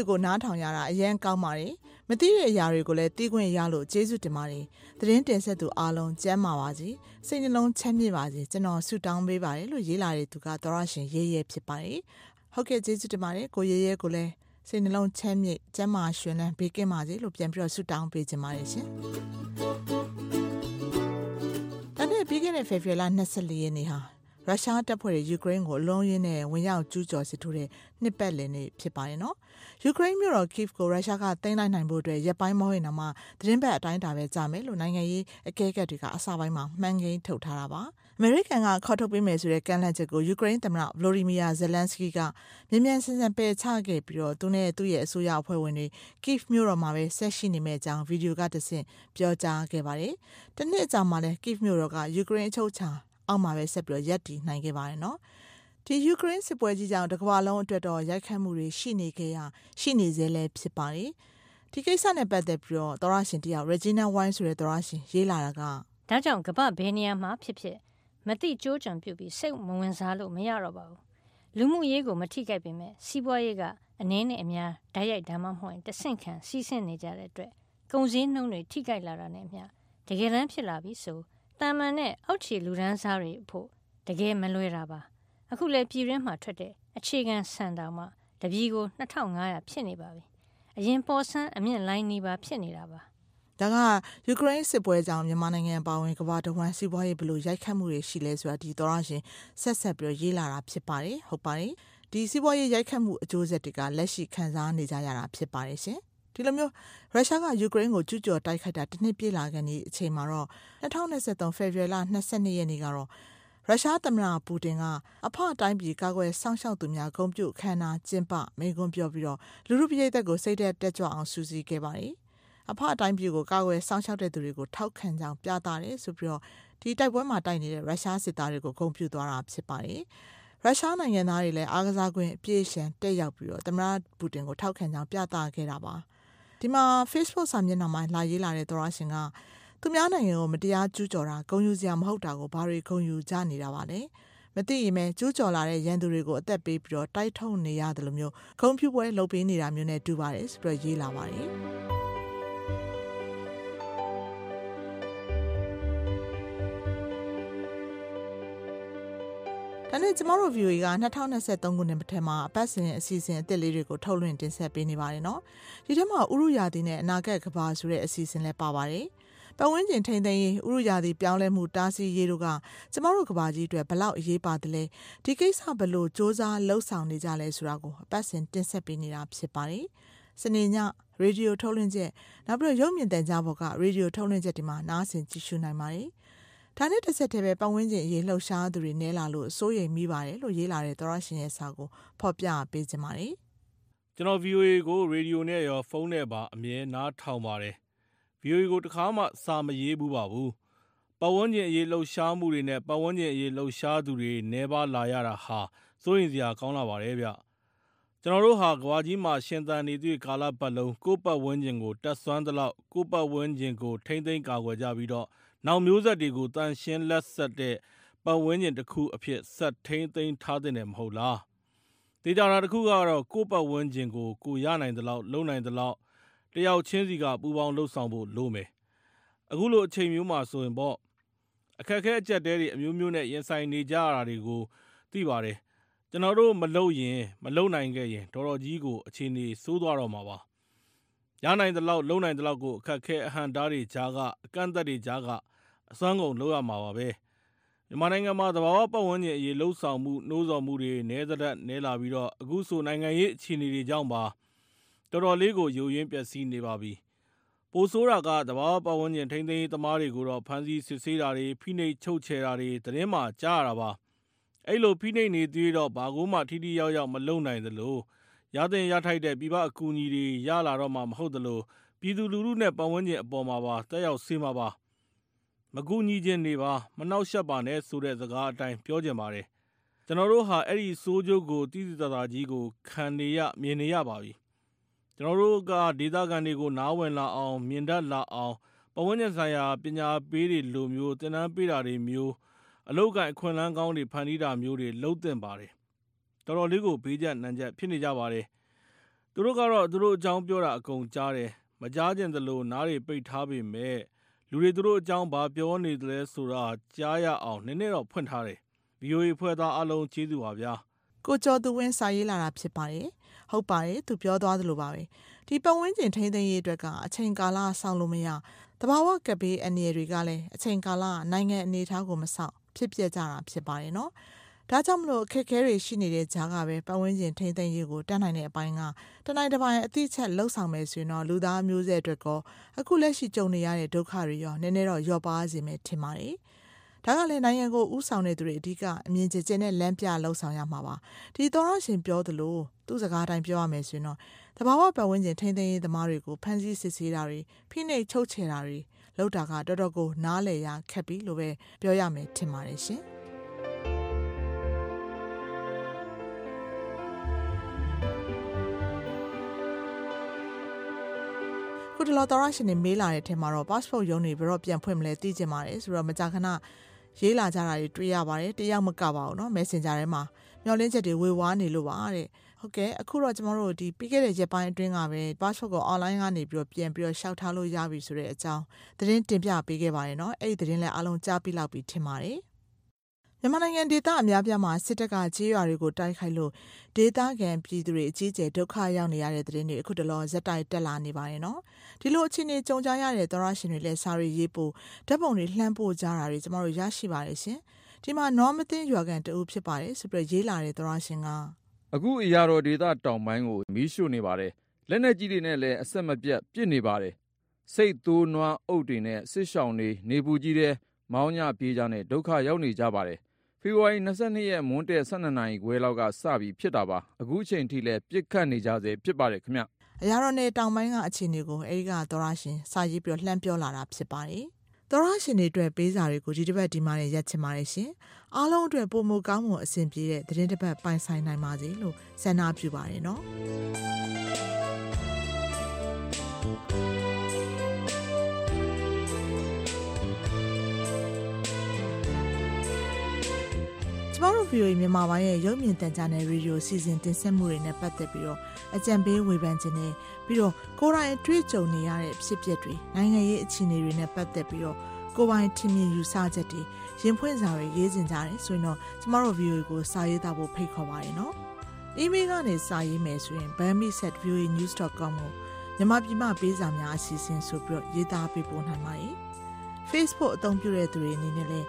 တင်းတွေကိုနားထောင်ရတာအရန်ကောင်းပါတယ်။မသိတဲ့အရာတွေကိုလည်းသိခွင့်ရလို့ကျေးဇူးတင်ပါတယ်။သတင်းတင်ဆက်သူအားလုံးကျမ်းမာပါစေ။စိတ်နှလုံးချမ်းမြေ့ပါစေ။ကျွန်တော်ဆုတောင်းပေးပါတယ်လို့ရေးလာတဲ့သူကသောရရှင်ရေးရဲဖြစ်ပါတယ်။ဟုတ်ကဲ့ကျေးဇူးတင်ပါတယ်။ကိုရေးရဲကိုလည်းစိတ်နှလုံးချမ်းမြေ့ကျမ်းမာရှင်လန်းဘေးကင်းပါစေလို့ပြန်ပြီးတော့ဆုတောင်းပေးခြင်းပါတယ်ရှင်။ဒါနဲ့ပြီးခဲ့တဲ့ဖေဖော်ဝါရီလ24ရက်နေ့ဟာ ရုရှားတပ်ဖွဲ့တွေယူကရိန်းကိုအလုံးရင်းနဲ့ဝင်ရောက်ကျူးကျော်စစ်ထိုးတဲ့နှစ်ပတ်လည်နေ့ဖြစ်ပါတယ်နော်။ယူကရိန်းမြို့တော် Kyiv ကိုရုရှားကသိမ်းလိုက်နိုင်ဖို့အတွက်ရပ်ပိုင်းမဟုတ်ရင်တော့မှသတင်းပတ်အတိုင်းတာပဲကြာမယ်လို့နိုင်ငံရေးအကဲခတ်တွေကအစပိုင်းမှာမှန်ကိန်းထုတ်ထားတာပါ။အမေရိကန်ကခေါ်ထုတ်ပေးမယ်ဆိုတဲ့ကန့်လန့်ချက်ကိုယူကရိန်းသမ္မတဗလိုဒီမီယာဇယ်လန်စကီကမြန်မြန်ဆန်ဆန်ပယ်ချခဲ့ပြီးတော့သူနဲ့သူ့ရဲ့အစိုးရအဖွဲ့ဝင်တွေ Kyiv မြို့တော်မှာပဲဆက်ရှိနေမယ့်အကြောင်းဗီဒီယိုကတဆင့်ပြောကြားခဲ့ပါတယ်။တနှစ်အကြာမှာလည်း Kyiv မြို့တော်ကယူကရိန်းအချုပ်အခြာ အောက်မှာပဲဆက်ပြီးတော့ရပ်တည်နိုင်ခဲ့ပါတယ်နော်ဒီယူကရိန်းစစ်ပွဲကြီးကြောင့်တစ်ကမ္ဘာလုံးအတွက်တော့ရိုက်ခတ်မှုတွေရှိနေခဲ့ရရှိနေသေးလဲဖြစ်ပါတယ်ဒီကိစ္စနဲ့ပတ်သက်ပြီးတော့သောရရှင်တယောက် Regina Wine ဆိုတဲ့သောရရှင်ရေးလာတာကဒါကြောင့်ကပ္ပဘယ်နေရာမှာဖြစ်ဖြစ်မတိကြိုးကြံပြုတ်ပြီးစိတ်မဝင်စားလို့မရတော့ပါဘူးလူမှုရေးကိုမထိခိုက်ပေမဲ့စီးပွားရေးကအနည်းနဲ့အများဓာတ်ရိုက်ဒါမှမဟုတ်တဆင့်ခံစီးဆင်းနေကြတဲ့အတွက်ကုန်စည်နှုန်းတွေထိခိုက်လာတာနဲ့အမျှတကယ်တမ်းဖြစ်လာပြီဆို တာမန်နဲ့အောက်ခြေလူဒန်းစားတွေအဖို့တကယ်မလွယ်တာပါအခုလည်းပြည်ရင်းမှာထွက်တဲ့အခြေခံစံတောင်မှတပြည်ကို2500ဖြစ်နေပါပြီအရင်ပေါ်ဆန်းအမြင့်လိုင်းနေပါဖြစ်နေတာပါဒါကယူကရိန်းစစ်ပွဲကြောင့်မြန်မာနိုင်ငံပါဝင်ကမ္ဘာတဝန်းစီးပွားရေးဘလို့ရိုက်ခတ်မှုတွေရှိလဲဆိုတာဒီတော်ရရှင်ဆက်ဆက်ပြီးရေးလာတာဖြစ်ပါတယ်ဟုတ်ပါတယ်ဒီစီးပွားရေးရိုက်ခတ်မှုအကျိုးဆက်တွေကလက်ရှိခံစားနေကြရတာဖြစ်ပါတယ်ရှင် ဒီလိုမျိုးရုရှားကယူကရိန်းကိုကျူးကျော်တိုက်ခိုက်တာတစ်နှစ်ပြည့်လာခဲ့တဲ့အချိန်မှာတော့2023ဖေဖော်ဝါရီလ22ရက်နေ့ကတော့ရုရှားသမ္မတပူတင်ကအဖအတိုင်းပြည်ကာကွယ်စောင့်ရှောက်သူများဂုဏ်ပြုခမ်းနားကျင်းပမိန့်ခွန်းပြောပြီးတော့လူလူပြည်သက်ကိုစိတ်သက်တက်ကြွအောင်စူးစီးခဲ့ပါတယ်။အဖအတိုင်းပြည်ကိုကာကွယ်စောင့်ရှောက်တဲ့သူတွေကိုထောက်ခံကြောင်းပြသတယ်ဆိုပြီးတော့ဒီတိုက်ပွဲမှာတိုက်နေတဲ့ရုရှားစစ်သားတွေကိုဂုဏ်ပြုသွားတာဖြစ်ပါတယ်။ရုရှားနိုင်ငံသားတွေလည်းအားကစားကွင်းအပြည့်အရှံတက်ရောက်ပြီးတော့သမ္မတပူတင်ကိုထောက်ခံကြောင်းပြသခဲ့တာပါ။ ဒီမှာ Facebook စာမျက်နှာမှာလာရေးလာတဲ့သောရရှင်ကသူများနိုင်ငံကိုမတရားကျူးကျော်တာဂုံယူစရာမဟုတ်တာကိုဘာတွေဂုံယူကြနေတာပါလဲမသိရင်ပဲကျူးကျော်လာတဲ့ရန်သူတွေကိုအသက်ပေးပြီးတော့တိုက်ထုတ်နေရတယ်လို့မျိုးဂုံဖြူပွဲလုပ်ပေးနေတာမျိုးနဲ့တူပါတယ်ဆိုပြီးရေးလာပါတယ် နဲ့ကျမတို့ view က2023ခုနှစ်ပထမအပတ်စဉ်အစီအစဉ်အသစ်လေးတွေကိုထုတ်လွှင့်တင်ဆက်ပေးနေပါတယ်နော်ဒီထဲမှာဥရုယာတီနဲ့အနာဂတ်ကဘာဆိုတဲ့အစီအစဉ်လည်းပါပါတယ်ပတ်ဝန်းကျင်ထိန်းသိမ်းရေးဥရုယာတီပြောင်းလဲမှုတားဆီးရေးတို့ကကျမတို့ကဘာကြီးအတွက်ဘလောက်အရေးပါတယ်လဲဒီကိစ္စဘလို့စ조사လှုပ်ဆောင်နေကြလဲဆိုတာကိုအပတ်စဉ်တင်ဆက်ပေးနေတာဖြစ်ပါတယ်စနေညရေဒီယိုထုတ်လွှင့်ချက်နောက်ပြီးတော့ရုပ်မြင်သံကြားပေါ်ကရေဒီယိုထုတ်လွှင့်ချက်ဒီမှာနားဆင်ကြည့်ရှုနိုင်ပါတယ် ဒါနဲ့တစ်ဆက်တည်းပဲပတ်ဝန်းကျင်အရေးလှုပ်ရှားသူတွေနဲလာလို့စိုးရိမ်မိပါတယ်လို့ရေးလာတဲ့သောရရှင်ရဲ့စာကိုဖော်ပြပေးကြပါတယ်ကျွန်တော် VOA ကိုရေဒီယိုနဲ့ရောဖုန်းနဲ့ပါအမြဲနားထောင်ပါတယ် VOA ကိုတခါမှစာမရေးဘူးပါဘူးပတ်ဝန်းကျင်အရေးလှုပ်ရှားမှုတွေနဲ့ပတ်ဝန်းကျင်အရေးလှုပ်ရှားသူတွေနေပါလာရတာဟာစိုးရင်စရာကောင်းလာပါတယ်ဗျကျွန်တော်တို့ဟာကဘာကြီးမှာရှင်သန်နေသည့်ကာလပတ်လုံးကိုယ့်ပတ်ဝန်းကျင်ကိုတက်ဆွမ်းသလောက်ကိုယ့်ပတ်ဝန်းကျင်ကိုထိမ့်သိမ်းကာကွယ်ကြပြီးတော့ နောက်မျိုးဆက်တွေကိုတန်ရှင်းလက်ဆက်တဲ့ ပတ်ဝန်းကျင်တစ်ခုအဖြစ် ဆက်ထိန်းသိမ်းထားတဲ့မဟုတ်လားတေချာတာတစ်ခုကတော့ ကိုယ့်ပတ်ဝန်းကျင်ကို ကိုရနိုင်သလောက် လုံနိုင်သလောက် တယောက်ချင်းစီက ပူပေါင်းလှုပ်ဆောင်ဖို့လိုမယ် အခုလိုအချိန်မျိုးမှာဆိုရင်ပေါ့ အခက်အခဲအကျက်တဲတွေ အမျိုးမျိုးနဲ့ ရင်ဆိုင်နေကြရတာတွေကို သိပါတယ် ကျွန်တော်တို့ မလုပ်ရင် မလုပ်နိုင်ခဲ့ရင် တော်တော်ကြီးကို အခြေအနေဆိုးသွားတော့မှာပါ ရနိုင်သလောက် လုံနိုင်သလောက်ကို အခက်ခဲ အဟန့်တားတွေကြားက အကန့်အသတ်တွေကြားက အစွမ်းကုန်လုပ်ရမှာပါပဲမြန်မာနိုင်ငံမှာသဘာဝပတ်ဝန်းကျင်အရေးလှုပ်ဆောင်မှုနှိုးဆော်မှုတွေနည်းသတက်နည်းလာပြီးတော့အခုဆိုနိုင်ငံရေးအခြေအနေတွေကြောင့်ပါတော်တော်လေးကိုယိုယွင်းပျက်စီးနေပါပြီပိုဆိုးတာကသဘာဝပတ်ဝန်းကျင်ထိန်းသိမ်းရေးသမားတွေကိုတော့ဖမ်းဆီးစစ်ဆေးတာတွေဖိနှိပ်ချုပ်ချယ်တာတွေသတင်းမှကြားရတာပါအဲ့လိုဖိနှိပ်နေသေးတော့ဘာကိုမှထိထိရောက်ရောက်မလုံနိုင်သလိုရတဲ့ရထိုက်တဲ့ပြည်ပအကူအညီတွေရလာတော့မှမဟုတ်သလိုပြည်သူလူထုနဲ့ပတ်ဝန်းကျင်အပေါ်မှာပါတက်ရောက်စေမှာပါ မကူညီခြင်းနေပါမနှောက်ယှက်ပါနဲ့ဆိုတဲ့စကားအတိုင်းပြောကြပါတယ်ကျွန်တော်တို့ဟာအဲ့ဒီစိုးကျိုးကိုတည်တည်တာကြီးကိုခံနေရမြင်နေရပါပြီကျွန်တော်တို့ကဒေသခံတွေကိုနားဝင်လာအောင် မြင်တတ်လာအောင်ပဝန်းကျင်ဆိုင်ရာပညာပေးတွေလိုမျိုးသင်တန်းပေးတာတွေမျိုးအလောက်ကန်အခွင့်အလမ်းကောင်းတွေဖန်တီးတာမျိုးတွေလှုပ်တင်ပါတယ်တော်တော်လေးကိုဘေးကျနံကျက်ဖြစ်နေကြပါတယ်သူတို့ကတော့သူတို့အကြောင်းပြောတာအကုန်ကြားတယ်မကြားကျင်သလိုနားတွေပိတ်ထားပေမဲ့ လူတွေသူတို့အကြောင်းဘာပြောနေသလဲဆိုတာကြားရအောင်နည်းနည်းတော့ဖွင့်ထားတယ် VOA ဖွဲ့သားအလုံးကျေးဇူးပါဗျာကိုကျော်သူဝင်းစာရေးလာတာဖြစ်ပါတယ်ဟုတ်ပါတယ်သူပြောသွားသလိုပါပဲဒီပတ်ဝန်းကျင်ထိန်းသိမ်းရေးအတွက်ကအချိန်ကာလဆောင်းလို့မရတဘာဝကပေးအနေတွေကလည်းအချိန်ကာလနိုင်ငံအနေထားကိုမဆောက်ဖြစ်ပြကြတာဖြစ်ပါတယ်နော် ဒါကြောင့်မလို့အခက်အခဲတွေရှိနေတဲ့ကြားကပဲပတ်ဝန်းကျင်ထိန်းသိမ်းရေးကိုတတ်နိုင်တဲ့အပိုင်းကတနိုင်တစ်ပိုင်းအသိချက်လှုပ်ဆောင်မယ်ဆိုရင်တော့လူသားမျိုးဆက်အတွက်ကောအခုလက်ရှိကြုံနေရတဲ့ဒုက္ခတွေရောနည်းနည်းတော့လျော့ပါစေမယ်ထင်ပါတယ်။ဒါကလည်းနိုင်ငံကိုဥဆောင်တဲ့သူတွေအဓိကအမြင်ကျကျနဲ့လမ်းပြလှုပ်ဆောင်ရမှာပါ။ဒီသောရရှင်ပြောသလိုသူ့စကားတိုင်းပြောရမယ်ဆိုရင်တော့တဘာဝပတ်ဝန်းကျင်ထိန်းသိမ်းရေးသမားတွေကိုဖမ်းဆီးစစ်ဆေးတာတွေဖိနှိပ်ချုပ်ချယ်တာတွေလုပ်တာကတော်တော်ကိုနားလည်ရခက်ပြီလို့ပဲပြောရမယ်ထင်ပါတယ်ရှင်။ ခုတလောတော်ရရှင်နေမေးလာတဲ့ထဲမှာတော့ passport ရုံးတွေဘယ်တော့ပြန်ဖွင့်မလဲသိချင်ပါတယ်ဆိုတော့မကြာခဏရေးလာကြတာတွေတွေ့ရပါတယ်တယောက်မကပါဘူးเนาะ Messenger ထဲမှာမျောလင်းချက်တွေဝေဝါးနေလို့ပါတဲ့ဟုတ်ကဲ့အခုတော့ကျမတို့ဒီပြီးခဲ့တဲ့ရက်ပိုင်းအတွင်းကပဲ passport ကို online ကနေပြီးတော့ပြန်ပြီးတော့ရှောက်ထားလို့ရပြီဆိုတဲ့အကြောင်းသတင်းတင်ပြပေးခဲ့ပါတယ်เนาะအဲ့ဒီသတင်းလည်းအားလုံးကြားပြီးလောက်ပြီထင်ပါတယ် မြန်မာနိုင်ငံဒေသအများပြားမှာစစ်တပ်ကကြေးရွာတွေကိုတိုက်ခိုက်လို့ဒေသခံပြည်သူတွေအကြီးအကျယ်ဒုက္ခရောက်နေရတဲ့တဲ့တွေအခုတလောဇက်တိုက်တက်လာနေပါတယ်နော်ဒီလိုအခြေအနေကြုံကြရတဲ့သောရရှင်တွေလည်းစာရီရေးပို့ဓာတ်ပုံတွေလှမ်းပို့ကြတာတွေကျမတို့ရရှိပါတယ်ရှင်ဒီမှာနော်မသိရွာကန်တူဖြစ်ပါတယ်ဆိုပြီးရေးလာတဲ့သောရရှင်ကအခုအရာတော်ဒေသတောင်ပိုင်းကိုမီးရှို့နေပါတယ်လက်နက်ကြီးတွေနဲ့လည်းအဆက်မပြတ်ပစ်နေပါတယ်စိတ်သိုးနွားအုပ်တွေနဲ့ဆစ်ဆောင်တွေနေပူကြီးတဲ့မောင်းညပြေးကြတဲ့ဒုက္ခရောက်နေကြပါတယ် ဖေဖော်ဝါရီ22ရက် မွန်းတည့်12နာရီခွဲလောက်ကစပြီး ဖြစ်တာပါ အခုချိန်ထိလည်းပြစ်ခတ်နေကြစေဖြစ်ပါတယ်ခင်ဗျ အရာတော်နယ်တောင်ပိုင်းက အခြေအနေကို အဲဒီက သောရရှင် စာရေးပြီး လှမ်းပြောလာတာ ဖြစ်ပါတယ် သောရရှင်တွေအတွက် ပေးစာတွေကို ဒီတစ်ပတ် ဒီမှာနဲ့ရက်ချင်ပါတယ်ရှင် အားလုံးအတွက်ပုံမကောင်းမှုအဆင်ပြေတဲ့သတင်းတစ်ပတ် ပိုင်ဆိုင်နိုင်ပါစေလို့ ဆန္ဒပြုပါတယ်နော် မတို့ VOA မြန်မာပိုင်းရဲ့ရုပ်မြင်သံကြားနယ်ရေဒီယိုစီစဉ်တင်ဆက်မှုတွေနဲ့ပတ်သက်ပြီးတော့အကြံပေးဝေဖန်ခြင်းနဲ့ပြီးတော့ကိုယ်တိုင်တွေ့ကြုံနေရတဲ့ဖြစ်ပျက်တွေနိုင်ငံရေးအခြေအနေတွေနဲ့ပတ်သက်ပြီးတော့ကိုယ်ပိုင်ထင်မြင်ယူဆချက်တွေရင်ဖွင့်စာတွေရေးစင်ကြတယ်ဆိုရင်တော့ကျမတို့ VOA ကိုစာရေးသားဖို့ဖိတ်ခေါ်ပါရနော်။ email ကနေစာရေးမယ်ဆိုရင် bami@voanews.com ကိုမြန်မာပြည်မှပေးစာများအစီအစဉ်ဆိုပြီးတော့ရေးသားပေးပို့နိုင်ပါတယ်။ Facebook အသုံးပြုတဲ့သူတွေအနေနဲ့လည်း